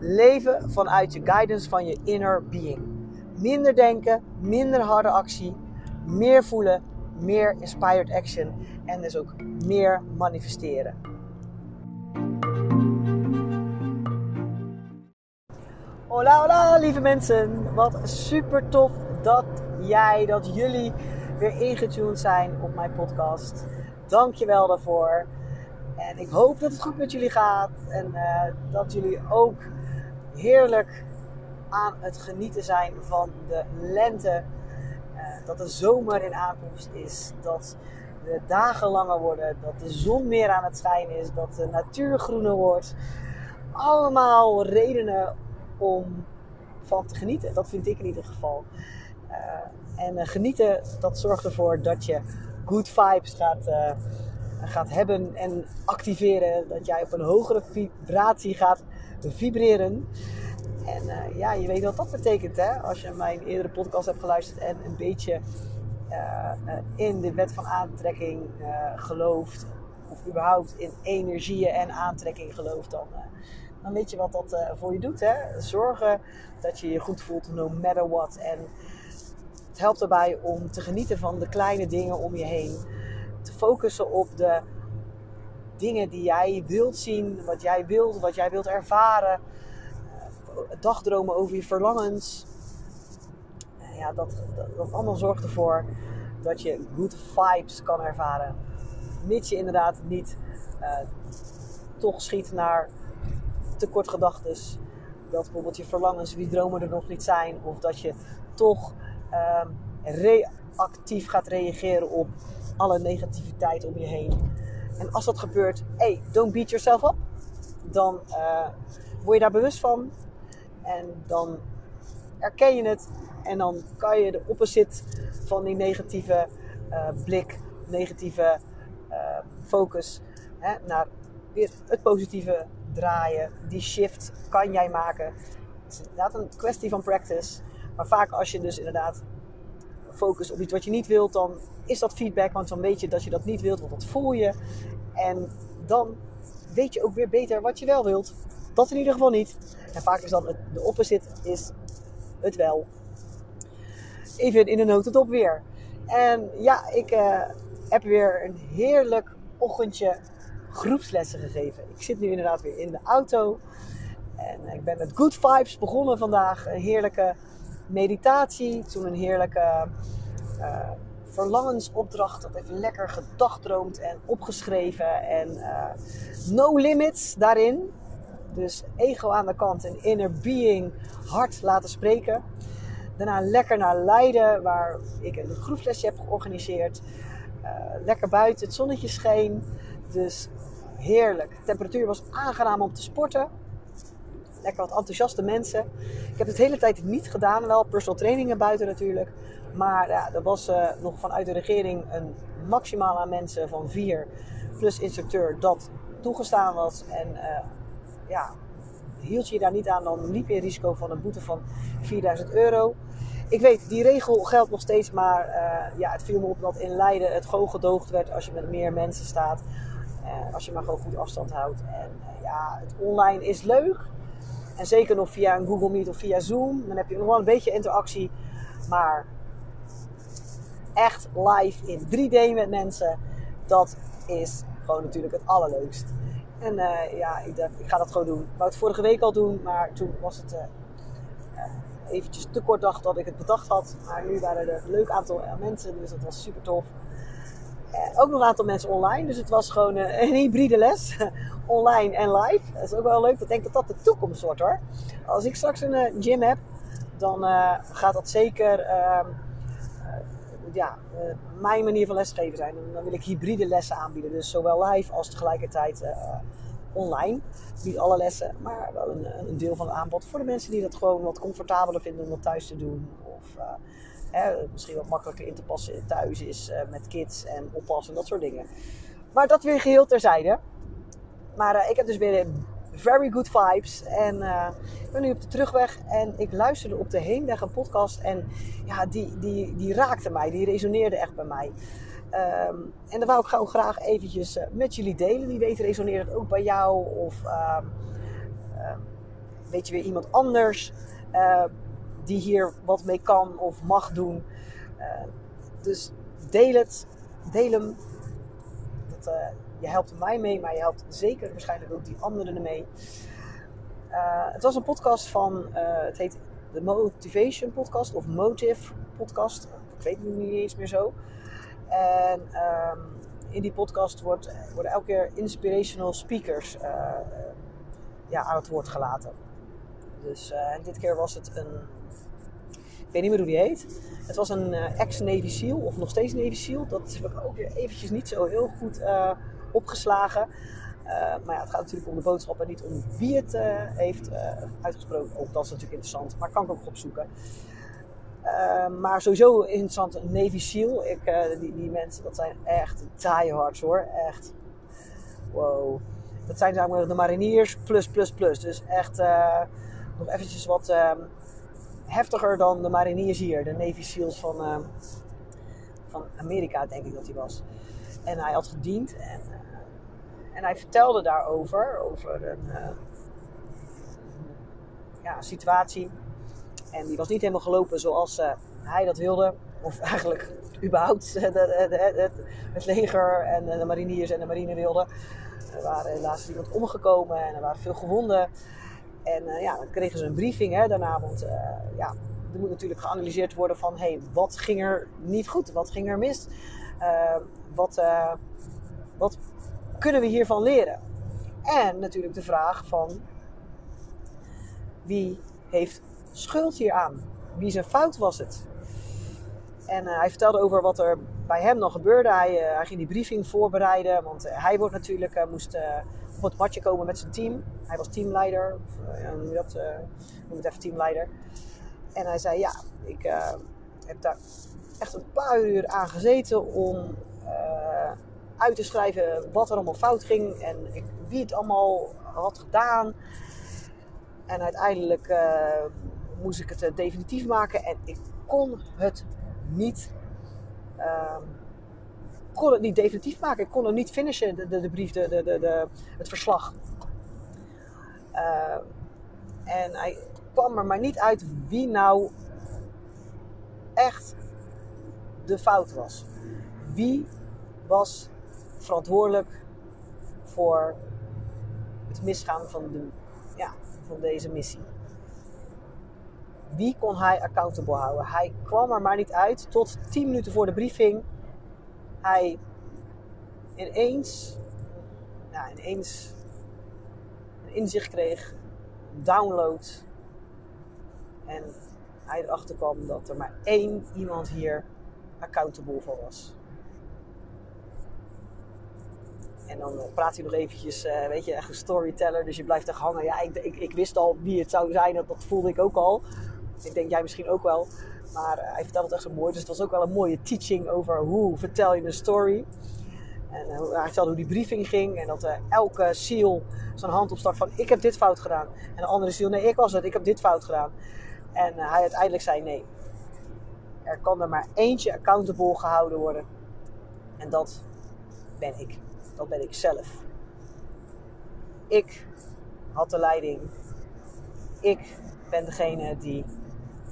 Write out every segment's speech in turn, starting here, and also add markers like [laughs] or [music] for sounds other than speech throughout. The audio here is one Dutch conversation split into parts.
Leven vanuit je guidance van je inner being. Minder denken, minder harde actie, meer voelen, meer inspired action en dus ook meer manifesteren. Hola, hola, lieve mensen. Wat super tof dat jij, dat jullie weer ingetuned zijn op mijn podcast. Dank je wel daarvoor. En ik hoop dat het goed met jullie gaat. En uh, dat jullie ook heerlijk aan het genieten zijn van de lente. Uh, dat de zomer in aankomst is. Dat de dagen langer worden. Dat de zon meer aan het schijnen is. Dat de natuur groener wordt. Allemaal redenen om van te genieten. Dat vind ik in ieder geval. Uh, en uh, genieten, dat zorgt ervoor dat je good vibes gaat, uh, gaat hebben en activeren. Dat jij op een hogere vibratie gaat vibreren. En uh, ja, je weet wat dat betekent hè. Als je mijn eerdere podcast hebt geluisterd en een beetje in de wet van aantrekking gelooft. Of überhaupt in energieën en aantrekking gelooft. Dan, dan weet je wat dat voor je doet. Hè? Zorgen dat je je goed voelt no matter what. En het helpt erbij om te genieten van de kleine dingen om je heen. Te focussen op de dingen die jij wilt zien, wat jij wilt, wat jij wilt ervaren. Dagdromen over je verlangens. Ja, dat, dat, allemaal zorgt ervoor dat je good vibes kan ervaren. Mits je inderdaad niet uh, toch schiet naar tekortgedachtes. Dat bijvoorbeeld je verlangens, die dromen er nog niet zijn. Of dat je toch um, reactief gaat reageren op alle negativiteit om je heen. En als dat gebeurt, hey, don't beat yourself up. Dan uh, word je daar bewust van. En dan erken je het. En dan kan je de opposite van die negatieve uh, blik, negatieve uh, focus, hè, naar weer het positieve draaien. Die shift kan jij maken. Het is inderdaad een kwestie van practice. Maar vaak als je dus inderdaad focust op iets wat je niet wilt, dan is dat feedback. Want dan weet je dat je dat niet wilt, want dat voel je. En dan weet je ook weer beter wat je wel wilt. Dat in ieder geval niet. En vaak is dan het, de opposite is het wel. Even in de notendop weer. En ja, ik uh, heb weer een heerlijk ochtendje groepslessen gegeven. Ik zit nu inderdaad weer in de auto. En ik ben met good vibes begonnen vandaag. Een heerlijke meditatie. Toen een heerlijke uh, verlangensopdracht. Dat even lekker gedagdroomd en opgeschreven. En uh, no limits daarin. Dus ego aan de kant en inner being hard laten spreken. Daarna lekker naar Leiden, waar ik een groepslesje heb georganiseerd. Uh, lekker buiten, het zonnetje scheen. Dus heerlijk. De temperatuur was aangenaam om te sporten lekker wat enthousiaste mensen. Ik heb het de hele tijd niet gedaan, wel personal trainingen buiten natuurlijk. Maar ja, er was uh, nog vanuit de regering een maximaal aan mensen van vier plus instructeur dat toegestaan was. En uh, ja, hield je je daar niet aan, dan liep je risico van een boete van 4000 euro. Ik weet, die regel geldt nog steeds, maar uh, ja, het viel me op dat in Leiden het gewoon gedoogd werd als je met meer mensen staat. als je maar gewoon goed afstand houdt. En ja, het online is leuk. En zeker nog via een Google Meet of via Zoom. Dan heb je nog wel een beetje interactie. Maar echt live in 3D met mensen. Dat is gewoon natuurlijk het allerleukst. En uh, ja, ik dacht, ik ga dat gewoon doen. Ik wou het vorige week al doen, maar toen was het uh, eventjes te kort dag dat ik het bedacht had. Maar nu waren er een leuk aantal mensen, dus dat was super tof. Ook nog een aantal mensen online, dus het was gewoon een hybride les [laughs] online en live. Dat is ook wel leuk. Ik denk dat dat de toekomst wordt hoor. Als ik straks een uh, gym heb, dan gaat dat zeker uh, ja, mijn manier van lesgeven zijn. En dan wil ik hybride lessen aanbieden. Dus zowel live als tegelijkertijd online. Niet alle lessen, maar wel een, een, deel van het aanbod voor de mensen die dat gewoon wat comfortabeler vinden om dat thuis te doen. Of hè, misschien wat makkelijker in te passen thuis is uh, met kids en oppassen en dat soort dingen. Maar dat weer geheel terzijde. Maar uh, ik heb dus weer very good vibes. En ik ben nu op de terugweg en ik luisterde op de heenweg een podcast. En ja, die, die, die raakte mij, die resoneerde echt bij mij. Um, en dat wou ik gewoon graag eventjes met jullie delen. Wie weet resoneert het ook bij jou. Of uh, uh, weet je weer iemand anders uh, die hier wat mee kan of mag doen. dus deel het. Deel hem. Dat, je helpt mij mee, maar je helpt zeker waarschijnlijk ook die anderen ermee. het was een podcast van, het heet de Motivation Podcast of Motive Podcast. Ik weet het niet eens meer zo. En um, in die podcast wordt, worden elke keer inspirational speakers ja, aan het woord gelaten. Dus uh, dit keer was het een. Ik weet niet meer hoe die heet. Het was een uh, ex-Navy SEAL, of nog steeds Navy SEAL. Dat heb ik ook weer eventjes niet zo heel goed opgeslagen. maar ja, het gaat natuurlijk om de boodschap en niet om wie het heeft uitgesproken. Ook dat is natuurlijk interessant, maar kan ik ook opzoeken. Maar sowieso interessant, Navy SEAL. Ik, die, die mensen, dat zijn echt diehards hoor. Echt. Wow. Dat zijn maar de mariniers plus, plus, plus. Dus echt nog eventjes wat ehm, heftiger dan de mariniers hier. De Navy SEALs van, ehm, van Amerika, denk ik dat hij was. En hij had gediend. En, eh, en hij vertelde daarover. Over een ja, situatie en die was niet helemaal gelopen zoals hij dat wilde. Of [laughs] eigenlijk überhaupt [laughs] het, leger en de mariniers en de marine wilden. Er waren helaas iemand omgekomen en er waren veel gewonden. En uh, ja, dan kregen ze een briefing hè, daarna. Want uh, ja, er moet natuurlijk geanalyseerd worden van... hé, hey, wat ging er niet goed? Wat ging er mis? Uh, wat, wat kunnen we hiervan leren? En natuurlijk de vraag van... wie heeft schuld hier aan? Wie zijn fout was het? En hij vertelde over wat er bij hem dan gebeurde. Hij, hij ging die briefing voorbereiden, want hij wordt natuurlijk, moest op het matje komen met zijn team. Hij was teamleider, of ja, noem je dat? noem het even teamleider. En hij zei, ja, ik heb daar echt een paar uur aan gezeten om uit te schrijven wat er allemaal fout ging en ik, wie het allemaal had gedaan. En uiteindelijk moest ik het definitief maken en ik kon het niet, uh, kon het niet definitief maken. Ik kon het niet finishen, de, de, brief, de, de, de, het verslag. Uh, en hij kwam er maar niet uit wie nou echt de fout was. Wie was verantwoordelijk voor het misgaan van, de, ja, van deze missie? wie kon hij accountable houden? Hij kwam er maar niet uit tot 10 minuten voor de briefing. Hij ineens, ineens een inzicht kreeg, download. En hij erachter kwam dat er maar één iemand hier accountable voor was. En dan praat hij nog eventjes, uh, weet je, echt een storyteller. Dus je blijft echt hangen. Ja, ik, ik, ik wist al wie het zou zijn. Dat, dat voelde ik ook al. Ik denk jij misschien ook wel. Maar uh, hij vertelde het echt zo mooi. Dus het was ook wel een mooie teaching over hoe vertel je een story. En uh, hij vertelde hoe die briefing ging. En dat uh, elke seal zijn hand opstak van ik heb dit fout gedaan. En de andere seal nee ik was het, ik heb dit fout gedaan. En hij uiteindelijk zei nee. Er kan er maar eentje accountable gehouden worden. En dat ben ik. Dat ben ik zelf. Ik had de leiding. Ik ben degene die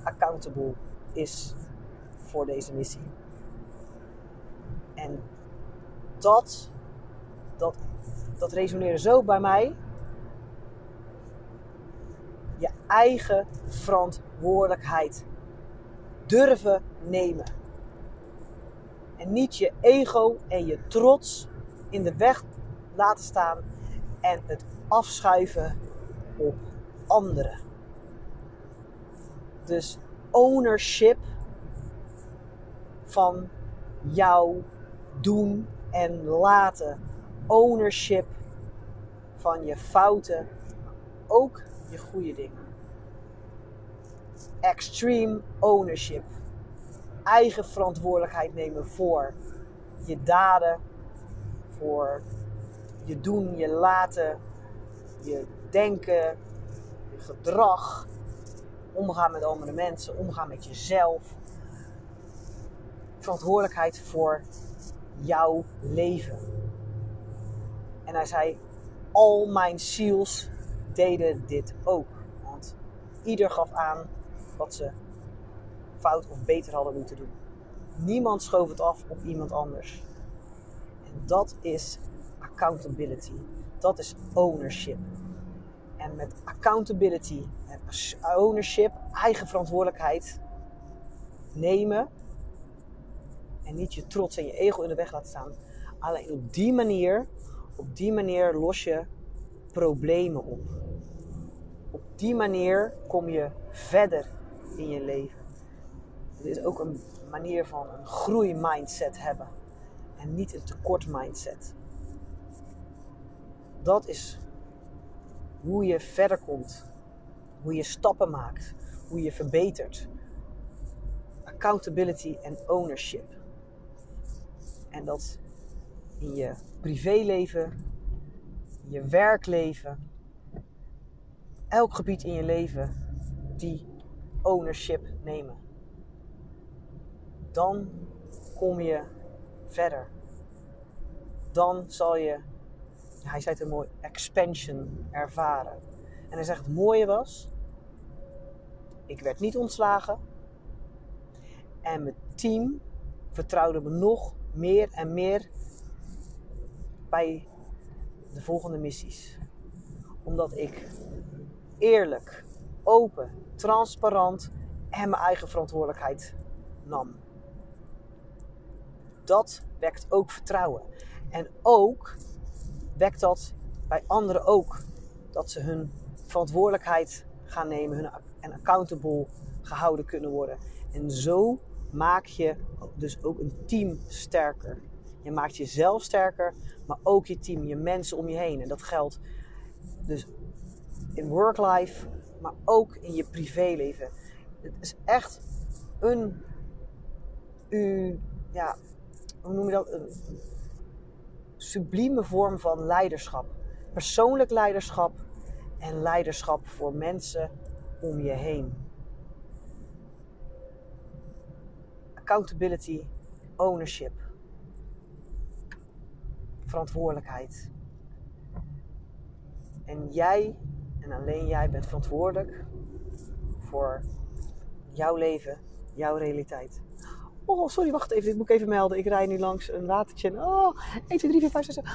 accountable is voor deze missie. En dat, dat, dat resoneerde zo bij mij. Je eigen verantwoordelijkheid durven nemen. En niet je ego en je trots in de weg laten staan en het afschuiven op anderen. Dus ownership van jouw doen en laten. Ownership van je fouten, ook je goede dingen. Extreme ownership. Eigen verantwoordelijkheid nemen voor je daden, voor je doen, je laten, je denken, je gedrag, omgaan met andere mensen, omgaan met jezelf. Verantwoordelijkheid voor jouw leven. En hij zei: Al mijn ziels deden dit ook. Want ieder gaf aan wat ze fout of beter hadden moeten doen. Niemand schoof het af op iemand anders. En dat is accountability. Dat is ownership. En met accountability en ownership, eigen verantwoordelijkheid nemen. En niet je trots en je ego in de weg laten staan. Alleen op die manier, op die manier los je problemen op. Op die manier kom je verder in je leven. Het is ook een manier van een groeimindset hebben. En niet een tekort mindset. Dat is hoe je verder komt. Hoe je stappen maakt. Hoe je verbetert. Accountability en ownership. En dat in je privéleven, je werkleven, elk gebied in je leven die ownership nemen. Dan kom je verder. Dan zal je hij zei het een mooi, expansion ervaren. En hij zegt, het mooie was, ik werd niet ontslagen. En mijn team vertrouwde me nog meer en meer bij de volgende missies. Omdat ik eerlijk, open, transparant en mijn eigen verantwoordelijkheid nam. Dat wekt ook vertrouwen. En ook wekt dat bij anderen ook. Dat ze hun verantwoordelijkheid gaan nemen hun, en accountable gehouden kunnen worden. En zo maak je dus ook een team sterker. Je maakt jezelf sterker, maar ook je team, je mensen om je heen. En dat geldt dus in work-life, maar ook in je privéleven. Het is echt een, u, ja, hoe noem je dat? Een, sublieme vorm van leiderschap. Persoonlijk leiderschap en leiderschap voor mensen om je heen. Accountability, ownership, verantwoordelijkheid. En jij en alleen jij bent verantwoordelijk voor jouw leven, jouw realiteit. Oh, sorry, wacht even. Ik moet even melden. Ik rij nu langs een watertje. Oh, 1, 2, 3, 4, 5, 6, 7.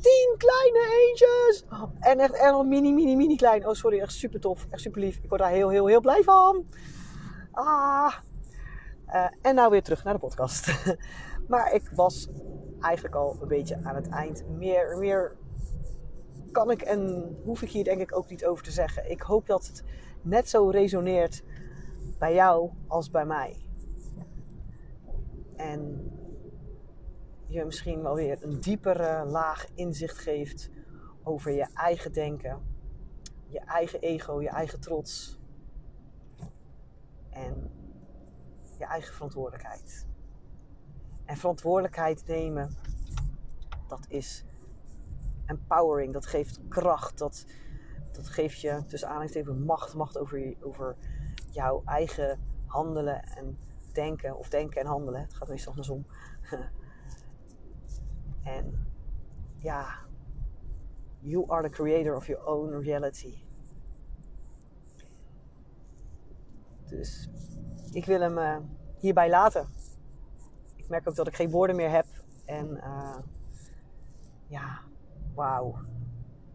10 kleine eentjes. En echt, nog mini, mini, mini klein. Oh, sorry. Echt super tof. Echt super lief. Ik word daar heel, heel, heel blij van. Ah. Uh, en nou weer terug naar de podcast. [laughs] maar ik was eigenlijk al een beetje aan het eind. Meer, meer kan ik en hoef ik hier denk ik ook niet over te zeggen. Ik hoop dat het net zo resoneert bij jou als bij mij. En je misschien wel weer een diepere laag inzicht geeft over je eigen denken, je eigen ego, je eigen trots en je eigen verantwoordelijkheid. En verantwoordelijkheid nemen, dat is empowering, dat geeft kracht, dat, dat geeft je tussen aanhalingstekens macht, macht over, over jouw eigen handelen en denken of denken en handelen. Het gaat meestal andersom. [laughs] en ja, you are the creator of your own reality. Dus ik wil hem uh, hierbij laten. Ik merk ook dat ik geen woorden meer heb. En uh, ja, wauw.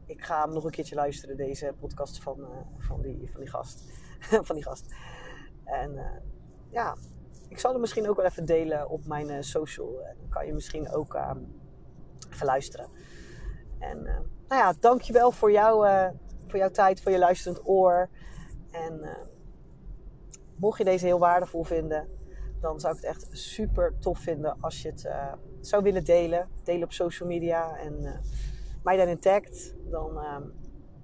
Ik ga hem nog een keertje luisteren, deze podcast van, uh, van, die, van die gast. [laughs] van die gast. En ja, ik zal het misschien ook wel even delen op mijn uh, social. Dan kan je misschien ook uh, even luisteren. En uh, nou ja, dankjewel voor, jou, uh, voor jouw tijd, voor je luisterend oor. En mocht je deze heel waardevol vinden, dan zou ik het echt super tof vinden als je het zou willen delen. Delen op social media. En mij daarin tagt, dan, ehm,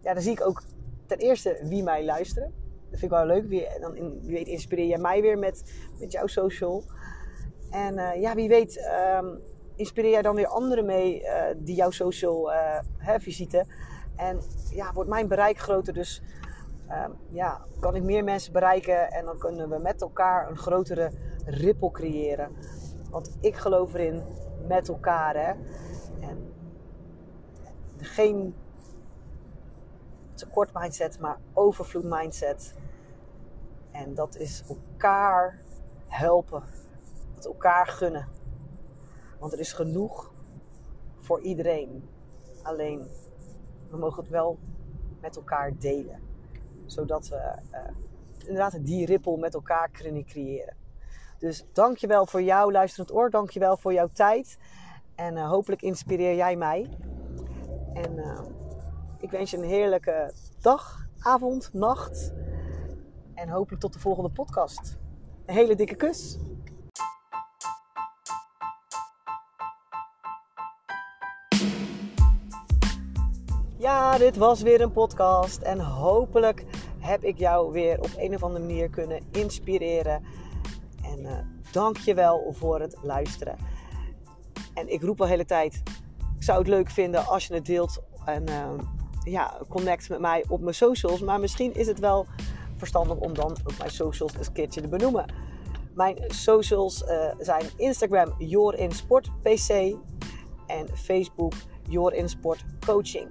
ja, dan zie ik ook ten eerste wie mij luisteren. Vind ik wel leuk. Wie, dan in, wie weet inspireer jij mij weer met, met jouw social. En uh, ja, wie weet um, inspireer jij dan weer anderen mee uh, die jouw social uh, hè, visiten. En ja, wordt mijn bereik groter. Dus um, ja, kan ik meer mensen bereiken. En dan kunnen we met elkaar een grotere ripple creëren. Want ik geloof erin met elkaar. Hè. En geen tekort mindset, maar overvloed mindset. En dat is elkaar helpen. Het elkaar gunnen. Want er is genoeg voor iedereen. Alleen we mogen het wel met elkaar delen. Zodat we uh, inderdaad die rippel met elkaar kunnen creëren. Dus dankjewel voor jouw luisterend oor. Dankjewel voor jouw tijd. En uh, hopelijk inspireer jij mij. En uh, ik wens je een heerlijke dag, avond, nacht. En hopelijk tot de volgende podcast. Een hele dikke kus. Ja, dit was weer een podcast. En hopelijk heb ik jou weer op een of andere manier kunnen inspireren. En uh, dank je wel voor het luisteren. En ik roep al de hele tijd, ik zou het leuk vinden als je het deelt en uh, ja, connect met mij op mijn socials. Maar misschien is het wel om dan ook mijn socials een keertje te benoemen. Mijn socials uh, zijn Instagram JorinSportPC en Facebook JorinSportCoaching. Coaching.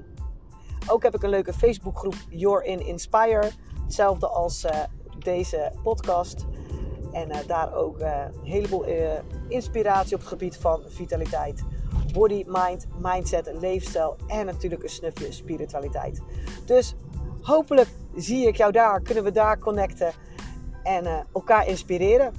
Ook heb ik een leuke Facebookgroep Your in Inspire. Hetzelfde als uh, deze podcast. En uh, daar ook een heleboel inspiratie op het gebied van vitaliteit. Body, mind, mindset, leefstijl en natuurlijk een snufje spiritualiteit. Dus hopelijk zie ik jou daar, kunnen we daar connecten en elkaar inspireren.